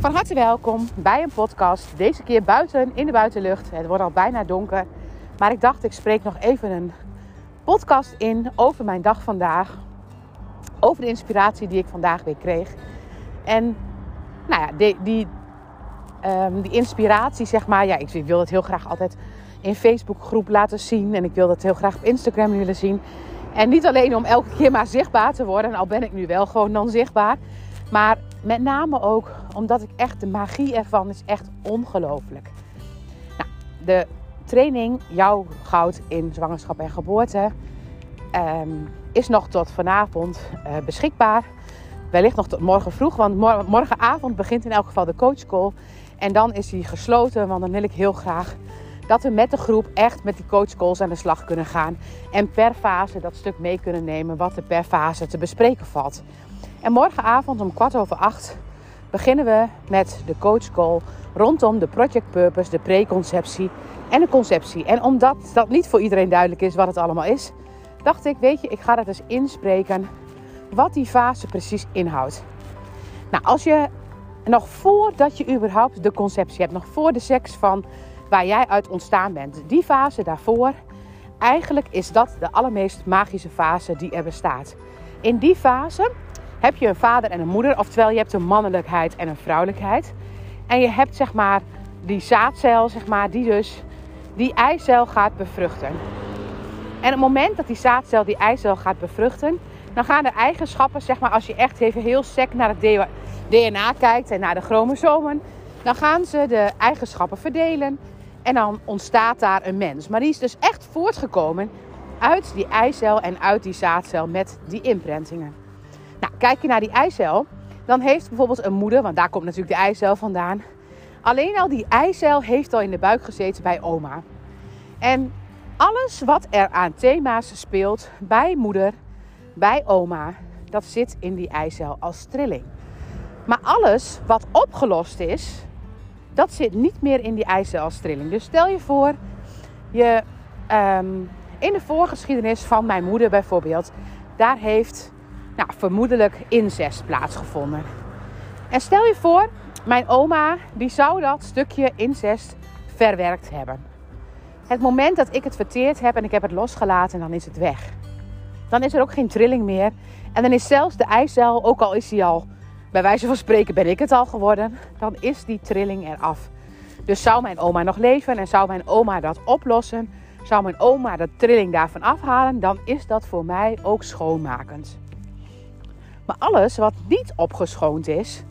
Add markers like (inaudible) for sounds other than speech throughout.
Van harte welkom bij een podcast. Deze keer buiten in de buitenlucht. Het wordt al bijna donker. Maar ik dacht, ik spreek nog even een podcast in over mijn dag vandaag. Over de inspiratie die ik vandaag weer kreeg. En nou ja, die, die, um, die inspiratie, zeg maar. Ja, ik wil het heel graag altijd in Facebookgroep laten zien. En ik wil dat heel graag op Instagram willen zien. En niet alleen om elke keer maar zichtbaar te worden. Al ben ik nu wel gewoon dan zichtbaar. Maar met name ook omdat ik echt de magie ervan is echt ongelooflijk. Nou, de training Jouw Goud in Zwangerschap en Geboorte um, is nog tot vanavond uh, beschikbaar. Wellicht nog tot morgen vroeg, want mor morgenavond begint in elk geval de coachcall. En dan is die gesloten, want dan wil ik heel graag dat we met de groep echt met die coachcalls aan de slag kunnen gaan. En per fase dat stuk mee kunnen nemen wat er per fase te bespreken valt. En morgenavond om kwart over acht beginnen we met de coachcall rondom de project purpose, de preconceptie en de conceptie. En omdat dat niet voor iedereen duidelijk is wat het allemaal is, dacht ik, weet je, ik ga dat eens inspreken wat die fase precies inhoudt. Nou, als je nog voordat je überhaupt de conceptie hebt, nog voor de seks van waar jij uit ontstaan bent, die fase daarvoor, eigenlijk is dat de allermeest magische fase die er bestaat. In die fase heb je een vader en een moeder, oftewel je hebt een mannelijkheid en een vrouwelijkheid. En je hebt zeg maar die zaadcel, zeg maar, die dus die eicel gaat bevruchten. En op het moment dat die zaadcel die eicel gaat bevruchten, dan gaan de eigenschappen, zeg maar, als je echt even heel sec naar het DNA kijkt en naar de chromosomen, dan gaan ze de eigenschappen verdelen en dan ontstaat daar een mens. Maar die is dus echt voortgekomen uit die eicel en uit die zaadcel met die imprintingen. Nou, kijk je naar die eicel, dan heeft bijvoorbeeld een moeder, want daar komt natuurlijk de eicel vandaan. Alleen al die eicel heeft al in de buik gezeten bij oma. En alles wat er aan thema's speelt bij moeder, bij oma, dat zit in die eicel als trilling. Maar alles wat opgelost is, dat zit niet meer in die eicel als trilling. Dus stel je voor, je, um, in de voorgeschiedenis van mijn moeder bijvoorbeeld, daar heeft nou, vermoedelijk incest plaatsgevonden. En stel je voor, mijn oma die zou dat stukje incest verwerkt hebben. Het moment dat ik het verteerd heb en ik heb het losgelaten, dan is het weg. Dan is er ook geen trilling meer. En dan is zelfs de eicel, ook al is die al, bij wijze van spreken ben ik het al geworden, dan is die trilling eraf. Dus zou mijn oma nog leven en zou mijn oma dat oplossen, zou mijn oma de trilling daarvan afhalen, dan is dat voor mij ook schoonmakend. Maar alles wat niet opgeschoond is,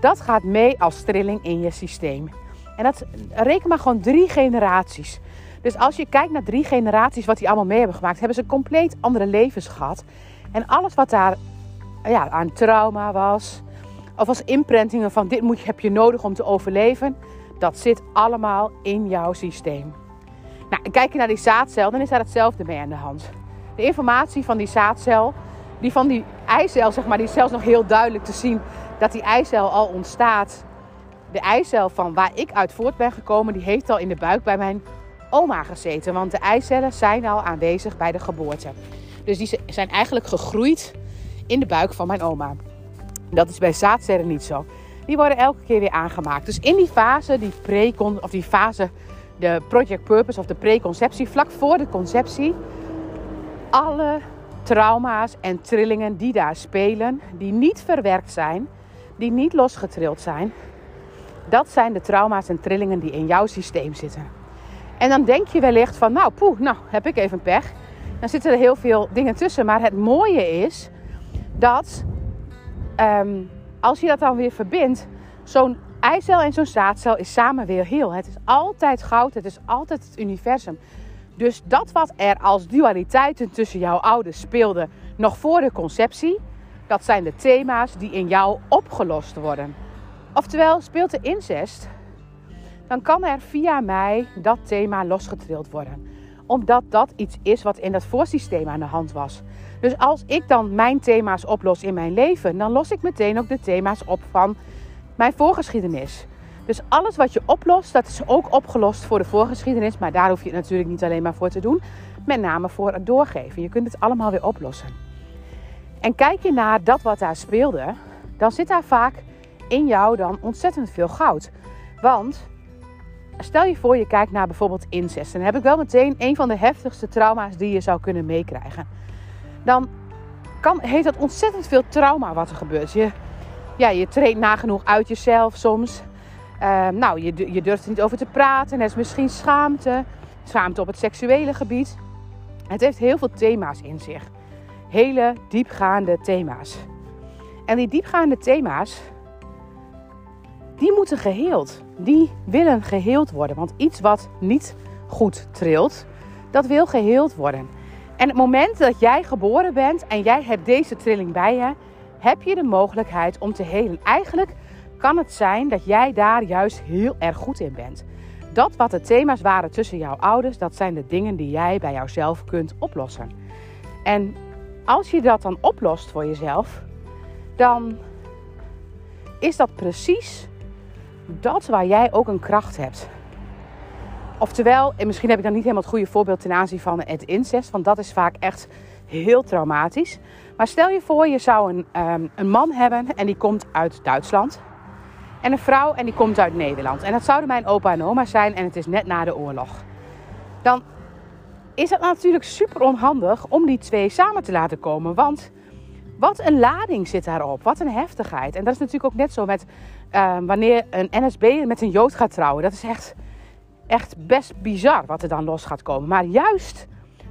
dat gaat mee als trilling in je systeem. En dat reken maar gewoon drie generaties. Dus als je kijkt naar drie generaties wat die allemaal mee hebben gemaakt, hebben ze compleet andere levens gehad. En alles wat daar ja, aan trauma was, of als imprintingen van dit moet, heb je nodig om te overleven, dat zit allemaal in jouw systeem. Nou, kijk je naar die zaadcel, dan is daar hetzelfde mee aan de hand. De informatie van die zaadcel, die van die eicel, zeg maar, die is zelfs nog heel duidelijk te zien dat die eicel al ontstaat. De eicel van waar ik uit voort ben gekomen, die heeft al in de buik bij mijn oma gezeten. Want de eicellen zijn al aanwezig bij de geboorte. Dus die zijn eigenlijk gegroeid in de buik van mijn oma. Dat is bij zaadcellen niet zo. Die worden elke keer weer aangemaakt. Dus in die fase, die pre of die fase, de project purpose of de preconceptie, vlak voor de conceptie, alle trauma's en trillingen die daar spelen, die niet verwerkt zijn, die niet losgetrild zijn, dat zijn de trauma's en trillingen die in jouw systeem zitten. En dan denk je wellicht van, nou poeh, nou heb ik even pech. Dan zitten er heel veel dingen tussen. Maar het mooie is dat Ehm, als je dat dan weer verbindt, zo'n eicel en zo'n zaadcel is samen weer heel. Het is altijd goud, het is altijd het universum. Dus dat wat er als dualiteiten tussen jouw ouders speelde nog voor de conceptie, dat zijn de thema's die in jou opgelost worden. Oftewel, speelt de incest, dan kan er via mij dat thema losgetrild worden. Omdat dat iets is wat in dat voorsysteem aan de hand was. Dus als ik dan mijn thema's oplos in mijn leven, dan los ik meteen ook de thema's op van mijn voorgeschiedenis. Dus alles wat je oplost, dat is ook opgelost voor de voorgeschiedenis. Maar daar hoef je het natuurlijk niet alleen maar voor te doen. Met name voor het doorgeven. Je kunt het allemaal weer oplossen. En kijk je naar dat wat daar speelde, dan zit daar vaak in jou dan ontzettend veel goud. Want stel je voor je kijkt naar bijvoorbeeld incest. Dan heb ik wel meteen een van de heftigste trauma's die je zou kunnen meekrijgen. Dan kan, heeft dat ontzettend veel trauma wat er gebeurt. Je, ja, je treedt nagenoeg uit jezelf soms. Uh, nou, je, je durft er niet over te praten. Er is misschien schaamte. Schaamte op het seksuele gebied. Het heeft heel veel thema's in zich. Hele diepgaande thema's. En die diepgaande thema's, die moeten geheeld. Die willen geheeld worden. Want iets wat niet goed trilt, dat wil geheeld worden. En het moment dat jij geboren bent en jij hebt deze trilling bij je, heb je de mogelijkheid om te helen. Eigenlijk kan het zijn dat jij daar juist heel erg goed in bent. Dat wat de thema's waren tussen jouw ouders, dat zijn de dingen die jij bij jouzelf kunt oplossen. En als je dat dan oplost voor jezelf, dan is dat precies dat waar jij ook een kracht hebt. Oftewel, en misschien heb ik dan niet helemaal het goede voorbeeld ten aanzien van het incest, want dat is vaak echt heel traumatisch. Maar stel je voor, je zou een, ehm, een man hebben en die komt uit Duitsland. En een vrouw en die komt uit Nederland. En dat zouden mijn opa en oma zijn en het is net na de oorlog. Dan is het natuurlijk super onhandig om die twee samen te laten komen. Want wat een lading zit daarop. Wat een heftigheid. En dat is natuurlijk ook net zo met uh, wanneer een NSB met een Jood gaat trouwen. Dat is echt, echt best bizar wat er dan los gaat komen. Maar juist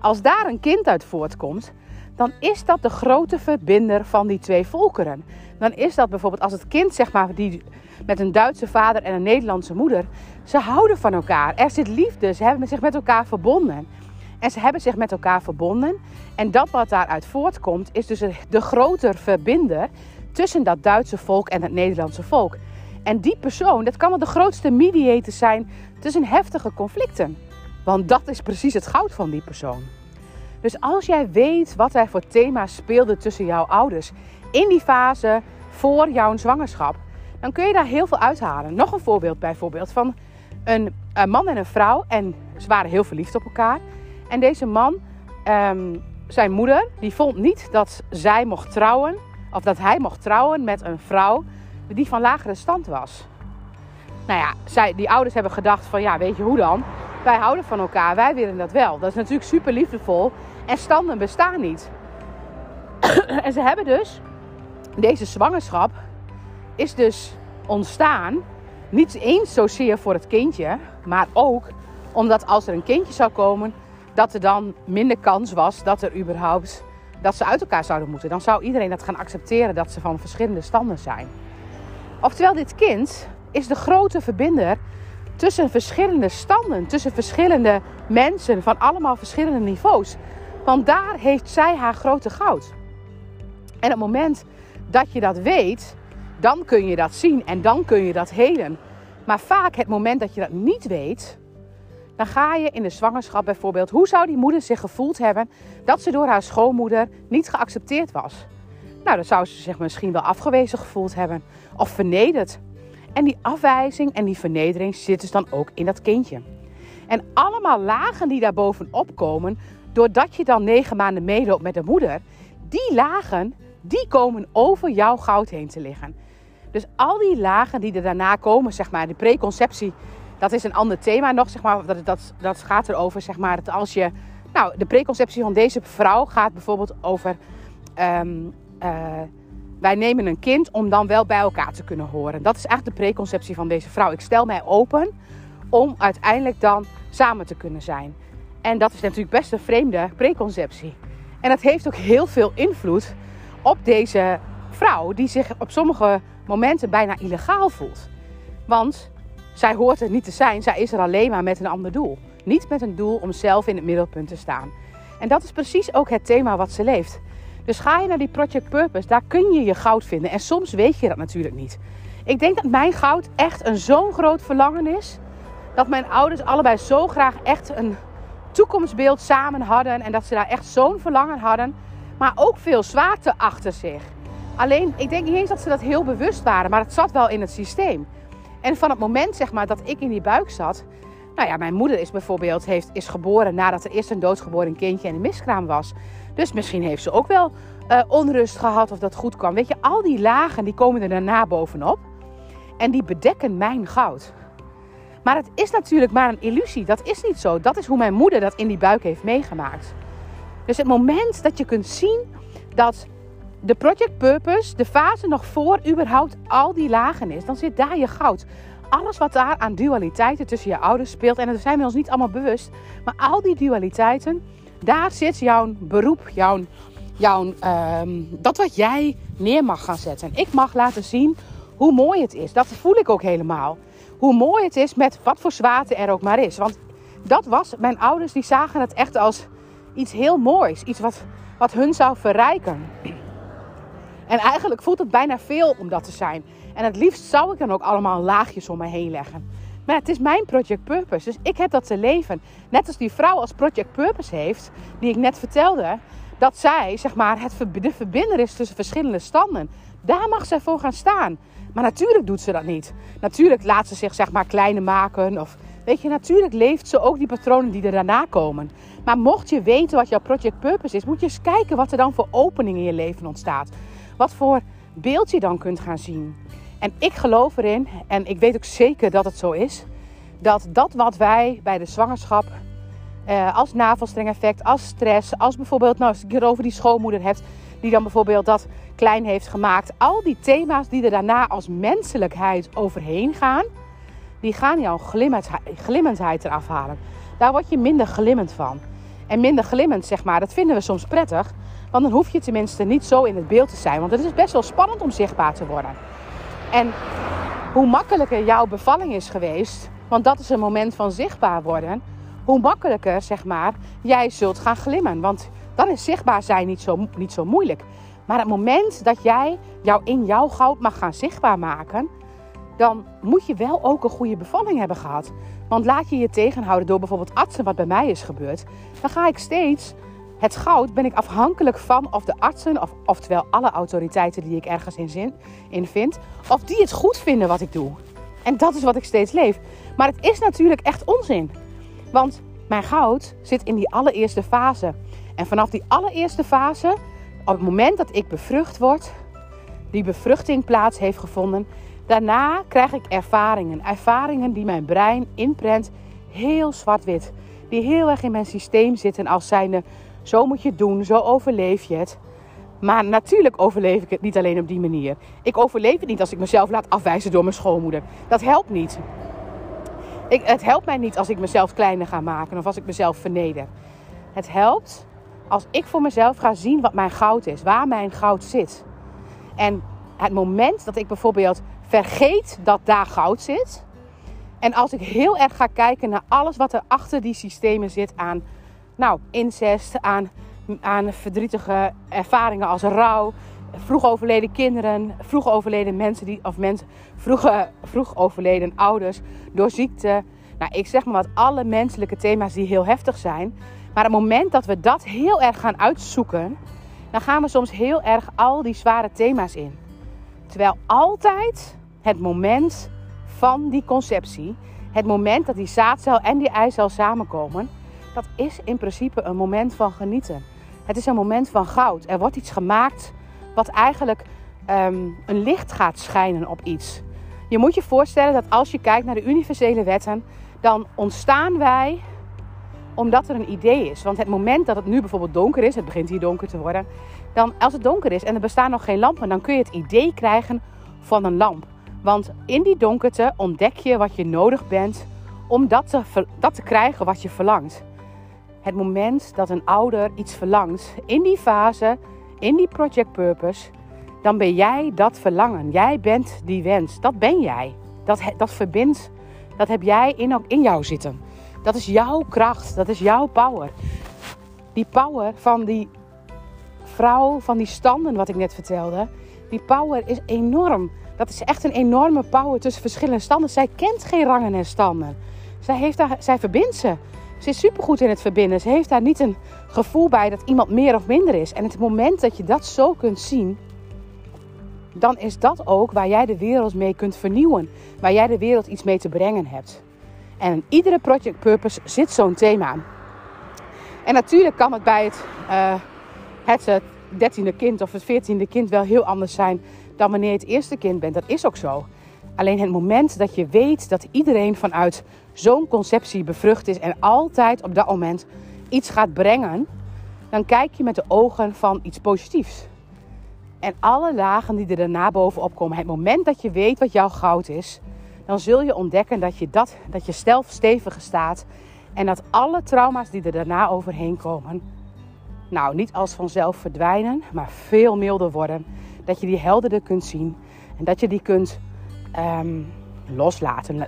als daar een kind uit voortkomt, dan is dat de grote verbinder van die twee volkeren. Dan is dat bijvoorbeeld als het kind, zeg maar, die met een Duitse vader en een Nederlandse moeder, ze houden van elkaar. Er zit liefde, ze hebben zich met elkaar verbonden. En ze hebben zich met elkaar verbonden. En dat wat daaruit voortkomt, is dus de groter verbinder tussen dat Duitse volk en het Nederlandse volk. En die persoon, dat kan wel de grootste mediator zijn tussen heftige conflicten. Want dat is precies het goud van die persoon. Dus als jij weet wat er voor thema's speelden tussen jouw ouders in die fase voor jouw zwangerschap, dan kun je daar heel veel uithalen. Nog een voorbeeld bijvoorbeeld van een, een man en een vrouw en ze waren heel verliefd op elkaar. En deze man, ehm, zijn moeder, die vond niet dat zij mocht trouwen, of dat hij mocht trouwen met een vrouw die van lagere stand was. Nou ja, zij, die ouders hebben gedacht van ja, weet je hoe dan? Wij houden van elkaar, wij willen dat wel. Dat is natuurlijk super liefdevol en standen bestaan niet. (clears throat) en ze hebben dus deze zwangerschap is dus ontstaan niet eens zozeer voor het kindje, maar ook omdat als er een kindje zou komen, dat er dan minder kans was dat er überhaupt dat ze uit elkaar zouden moeten. Dan zou iedereen dat gaan accepteren dat ze van verschillende standen zijn. Oftewel, dit kind is de grote verbinder tussen verschillende standen, tussen verschillende mensen van allemaal verschillende niveaus. Want daar heeft zij haar grote goud. En op het moment dat je dat weet, dan kun je dat zien en dan kun je dat helen. Maar vaak het moment dat je dat niet weet, dan ga je in de zwangerschap bijvoorbeeld, hoe zou die moeder zich gevoeld hebben dat ze door haar schoonmoeder niet geaccepteerd was? Nou, dan zou ze zich misschien wel afgewezen gevoeld hebben of vernederd. En die afwijzing en die vernedering zit dus dan ook in dat kindje. En allemaal lagen die daar bovenop komen, doordat je dan negen maanden meeloopt met de moeder, die lagen, die komen over jouw goud heen te liggen. Dus al die lagen die er daarna komen, zeg maar, de preconceptie, dat is een ander thema nog, zeg maar. Dat, dat, dat gaat erover, zeg maar, dat als je... Nou, de preconceptie van deze vrouw gaat bijvoorbeeld over... Ehm, eh, wij nemen een kind om dan wel bij elkaar te kunnen horen. Dat is eigenlijk de preconceptie van deze vrouw. Ik stel mij open om uiteindelijk dan samen te kunnen zijn. En dat is natuurlijk best een vreemde preconceptie. En dat heeft ook heel veel invloed op deze vrouw, die zich op sommige momenten bijna illegaal voelt. Want zij hoort er niet te zijn, zij is er alleen maar met een ander doel. Niet met een doel om zelf in het middelpunt te staan. En dat is precies ook het thema wat ze leeft. Dus ga je naar die Project Purpose, daar kun je je goud vinden. En soms weet je dat natuurlijk niet. Ik denk dat mijn goud echt een zo'n groot verlangen is. Dat mijn ouders allebei zo graag echt een toekomstbeeld samen hadden. En dat ze daar echt zo'n verlangen hadden. Maar ook veel zwaarte achter zich. Alleen, ik denk niet eens dat ze dat heel bewust waren. Maar het zat wel in het systeem. En van het moment zeg maar, dat ik in die buik zat. Nou ja, mijn moeder is bijvoorbeeld heeft, is geboren nadat er eerst een doodgeboren kindje en een miskraam was. Dus misschien heeft ze ook wel uh, onrust gehad of dat goed kwam. Weet je, al die lagen die komen er daarna bovenop. En die bedekken mijn goud. Maar het is natuurlijk maar een illusie. Dat is niet zo. Dat is hoe mijn moeder dat in die buik heeft meegemaakt. Dus het moment dat je kunt zien dat de project purpose, de fase nog voor überhaupt al die lagen is, dan zit daar je goud. Alles wat daar aan dualiteiten tussen je ouders speelt, en dat zijn we ons niet allemaal bewust, maar al die dualiteiten, daar zit jouw beroep, jouw, jouw, ehm, dat wat jij neer mag gaan zetten. Ik mag laten zien hoe mooi het is. Dat voel ik ook helemaal. Hoe mooi het is met wat voor zwaarte er ook maar is. Want dat was, mijn ouders die zagen het echt als iets heel moois. Iets wat, wat hun zou verrijken. En eigenlijk voelt het bijna veel om dat te zijn. En het liefst zou ik dan ook allemaal laagjes om me heen leggen. Maar het is mijn project purpose. Dus ik heb dat te leven. Net als die vrouw als project purpose heeft, die ik net vertelde. Dat zij, zeg maar, het, de verbinder is tussen verschillende standen. Daar mag zij voor gaan staan. Maar natuurlijk doet ze dat niet. Natuurlijk laat ze zich, zeg maar, kleiner maken. Of, weet je, natuurlijk leeft ze ook die patronen die er daarna komen. Maar mocht je weten wat jouw project purpose is, moet je eens kijken wat er dan voor opening in je leven ontstaat. Wat voor beeld je dan kunt gaan zien. En ik geloof erin, en ik weet ook zeker dat het zo is, dat dat wat wij bij de zwangerschap eh, als navelstrengeffect, als stress, als bijvoorbeeld, nou, als je het over die schoonmoeder hebt, die dan bijvoorbeeld dat klein heeft gemaakt, al die thema's die er daarna als menselijkheid overheen gaan, die gaan jouw glimmendheid eraf halen. Daar word je minder glimmend van. En minder glimmend, zeg maar, dat vinden we soms prettig. Want dan hoef je tenminste niet zo in het beeld te zijn. Want het is best wel spannend om zichtbaar te worden. En hoe makkelijker jouw bevalling is geweest, want dat is een moment van zichtbaar worden, hoe makkelijker zeg maar jij zult gaan glimmen. Want dan is zichtbaar zijn niet zo, niet zo moeilijk. Maar het moment dat jij jou in jouw goud mag gaan zichtbaar maken, dan moet je wel ook een goede bevalling hebben gehad. Want laat je je tegenhouden door bijvoorbeeld artsen, wat bij mij is gebeurd, dan ga ik steeds het goud ben ik afhankelijk van of de artsen, of, oftewel alle autoriteiten die ik ergens in, zin, in vind, of die het goed vinden wat ik doe. En dat is wat ik steeds leef. Maar het is natuurlijk echt onzin. Want mijn goud zit in die allereerste fase. En vanaf die allereerste fase, op het moment dat ik bevrucht word, die bevruchting plaats heeft gevonden, daarna krijg ik ervaringen. Ervaringen die mijn brein inprent heel zwart-wit. Die heel erg in mijn systeem zitten als zijnde zo moet je het doen, zo overleef je het. Maar natuurlijk overleef ik het niet alleen op die manier. Ik overleef het niet als ik mezelf laat afwijzen door mijn schoonmoeder. Dat helpt niet. Ik, het helpt mij niet als ik mezelf kleiner ga maken of als ik mezelf verneder. Het helpt als ik voor mezelf ga zien wat mijn goud is, waar mijn goud zit. En het moment dat ik bijvoorbeeld vergeet dat daar goud zit. En als ik heel erg ga kijken naar alles wat er achter die systemen zit aan nou, incest, aan, aan verdrietige ervaringen als rouw, vroeg overleden kinderen, vroeg overleden mensen, die, of mensen, vroeg, vroeg overleden ouders door ziekte. Nou, ik zeg maar wat, alle menselijke thema's die heel heftig zijn. Maar het moment dat we dat heel erg gaan uitzoeken, dan gaan we soms heel erg al die zware thema's in. Terwijl altijd het moment van die conceptie, het moment dat die zaadcel en die eicel samenkomen, dat is in principe een moment van genieten. Het is een moment van goud. Er wordt iets gemaakt wat eigenlijk ehm, een licht gaat schijnen op iets. Je moet je voorstellen dat als je kijkt naar de universele wetten, dan ontstaan wij omdat er een idee is. Want het moment dat het nu bijvoorbeeld donker is, het begint hier donker te worden, dan als het donker is en er bestaan nog geen lampen, dan kun je het idee krijgen van een lamp. Want in die donkerte ontdek je wat je nodig bent om dat te, dat te krijgen wat je verlangt het moment dat een ouder iets verlangt, in die fase, in die project purpose, dan ben jij dat verlangen. Jij bent die wens. Dat ben jij. Dat, dat verbindt, dat heb jij in, in jou zitten. Dat is jouw kracht, dat is jouw power. Die power van die vrouw, van die standen wat ik net vertelde, die power is enorm. Dat is echt een enorme power tussen verschillende standen. Zij kent geen rangen en standen. Zij, heeft daar, zij verbindt ze. Ze is supergoed in het verbinden. Ze heeft daar niet een gevoel bij dat iemand meer of minder is. En het moment dat je dat zo kunt zien, dan is dat ook waar jij de wereld mee kunt vernieuwen. Waar jij de wereld iets mee te brengen hebt. En in iedere project purpose zit zo'n thema. En natuurlijk kan het bij het, uh, het dertiende kind of het veertiende kind wel heel anders zijn dan wanneer je het eerste kind bent. Dat is ook zo. Alleen het moment dat je weet dat iedereen vanuit zo'n conceptie bevrucht is en altijd op dat moment iets gaat brengen, dan kijk je met de ogen van iets positiefs. En alle lagen die er daarna bovenop komen, het moment dat je weet wat jouw goud is, dan zul je ontdekken dat je, dat, dat je stelf steviger staat. En dat alle trauma's die er daarna overheen komen, nou niet als vanzelf verdwijnen, maar veel milder worden. Dat je die helderder kunt zien en dat je die kunt um, loslaten.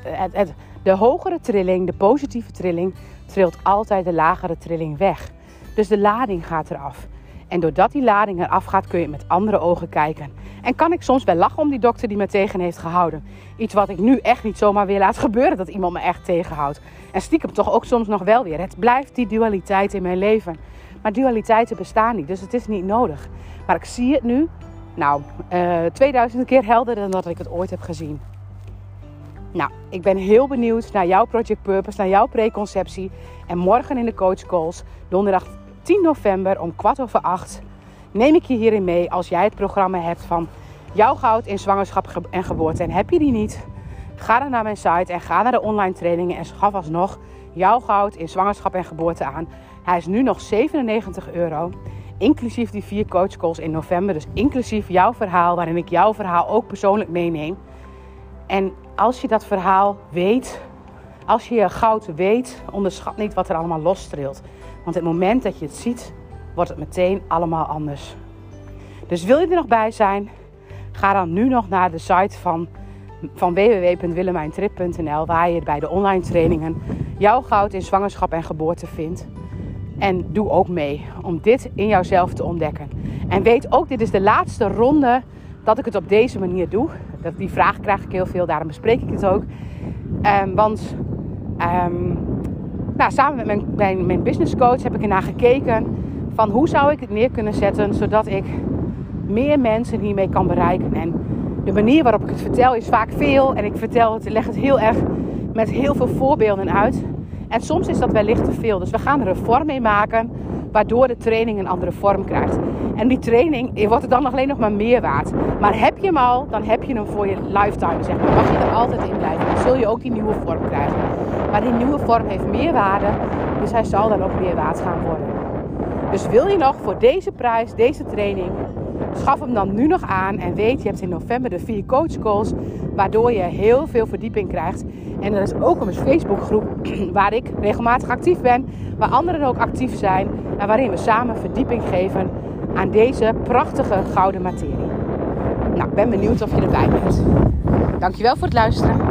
de hogere trilling, de positieve trilling, trilt altijd de lagere trilling weg. Dus de lading gaat eraf. En doordat die lading eraf gaat, kun je met andere ogen kijken. En kan ik soms wel lachen om die dokter die me tegen heeft gehouden. Iets wat ik nu echt niet zomaar weer laat (laughs) gebeuren, dat iemand me echt tegenhoudt. En stiekem toch ook soms nog wel weer. Het blijft die dualiteit in mijn leven. Maar dualiteiten bestaan niet, dus het is niet nodig. Maar ik zie het nu, nou, uh, eh, 2000 keer helderder dan dat ik het ooit heb gezien. Nou, ik ben heel benieuwd naar jouw Project Purpose, naar jouw preconceptie. En morgen in de coach calls, donderdag 10 november om kwart over acht, neem ik je hierin mee als jij het programma hebt van jouw goud in zwangerschap en geboorte. En heb je die niet, ga dan naar mijn site en ga naar de online trainingen en schaf alsnog jouw goud in zwangerschap en geboorte aan. Hij is nu nog 97 euro. Inclusief die vier coach calls in november. Dus inclusief jouw verhaal, waarin ik jouw verhaal ook persoonlijk meeneem. En als je dat verhaal weet, als je je goud weet, onderschat niet wat er allemaal lostrilt. Want het moment dat je het ziet, wordt het meteen allemaal anders. Dus wil je er nog bij zijn? Ga dan nu nog naar de site van, van www.willemijntrip.nl waar je bij de online trainingen jouw goud in zwangerschap en geboorte vindt. En doe ook mee om dit in jouzelf te ontdekken. En weet ook, dit is de laatste ronde dat ik het op deze manier doe. Dat, die vraag krijg ik heel veel, daarom bespreek ik het ook. Um, want um, nou, samen met mijn, mijn, business coach heb ik ernaar gekeken van hoe zou ik het neer kunnen zetten zodat ik meer mensen hiermee kan bereiken. En de manier waarop ik het vertel is vaak veel en ik vertel het, leg het heel erg met heel veel voorbeelden uit. En soms is dat wellicht te veel. Dus we gaan er een vorm mee maken waardoor de training een andere vorm krijgt. En die training wordt er dan alleen nog maar meer waard. Maar heb je hem al, dan heb je hem voor je lifetime. Zeg maar. Mag je er altijd in blijven. Zul je ook die nieuwe vorm krijgen. Maar die nieuwe vorm heeft meer waarde. Dus hij zal dan ook meer waard gaan worden. Dus wil je nog voor deze prijs, deze training, schaf hem dan nu nog aan. En weet, je hebt in november de vier coach calls. Waardoor je heel veel verdieping krijgt. En er is ook een Facebookgroep (clears throat) waar ik regelmatig actief ben. Waar anderen ook actief zijn. En waarin we samen verdieping geven aan deze prachtige gouden materie. Nou, ik ben benieuwd of je erbij bent. Dankjewel voor het luisteren.